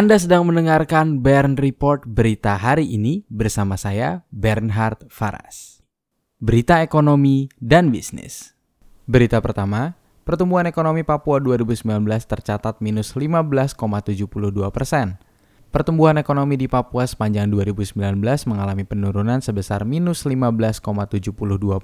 Anda sedang mendengarkan Bern Report berita hari ini bersama saya Bernhard Faras. Berita ekonomi dan bisnis. Berita pertama, pertumbuhan ekonomi Papua 2019 tercatat minus 15,72 persen. Pertumbuhan ekonomi di Papua sepanjang 2019 mengalami penurunan sebesar minus 15,72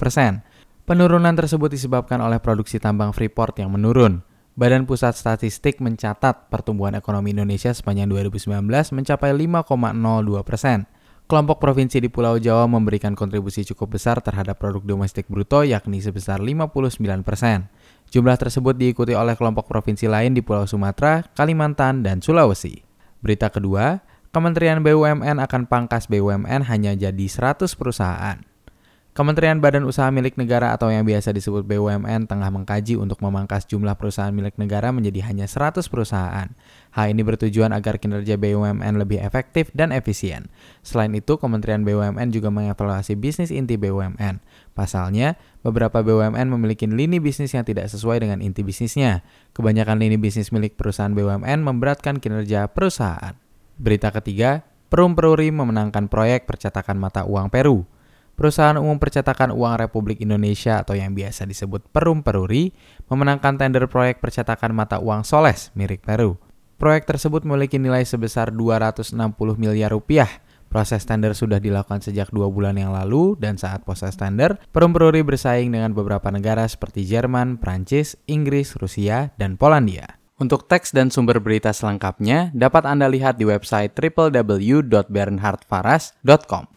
persen. Penurunan tersebut disebabkan oleh produksi tambang Freeport yang menurun, Badan Pusat Statistik mencatat pertumbuhan ekonomi Indonesia sepanjang 2019 mencapai 5,02 persen. Kelompok provinsi di Pulau Jawa memberikan kontribusi cukup besar terhadap produk domestik bruto yakni sebesar 59 persen. Jumlah tersebut diikuti oleh kelompok provinsi lain di Pulau Sumatera, Kalimantan, dan Sulawesi. Berita kedua, Kementerian BUMN akan pangkas BUMN hanya jadi 100 perusahaan. Kementerian Badan Usaha Milik Negara atau yang biasa disebut BUMN tengah mengkaji untuk memangkas jumlah perusahaan milik negara menjadi hanya 100 perusahaan. Hal ini bertujuan agar kinerja BUMN lebih efektif dan efisien. Selain itu, Kementerian BUMN juga mengevaluasi bisnis inti BUMN. Pasalnya, beberapa BUMN memiliki lini bisnis yang tidak sesuai dengan inti bisnisnya. Kebanyakan lini bisnis milik perusahaan BUMN memberatkan kinerja perusahaan. Berita ketiga, Perum Peruri memenangkan proyek percetakan mata uang Peru. Perusahaan Umum Percetakan Uang Republik Indonesia atau yang biasa disebut Perum Peruri memenangkan tender proyek percetakan mata uang Soles milik Peru. Proyek tersebut memiliki nilai sebesar 260 miliar rupiah. Proses tender sudah dilakukan sejak dua bulan yang lalu dan saat proses tender, Perum Peruri bersaing dengan beberapa negara seperti Jerman, Prancis, Inggris, Rusia, dan Polandia. Untuk teks dan sumber berita selengkapnya dapat Anda lihat di website www.bernhardfaras.com.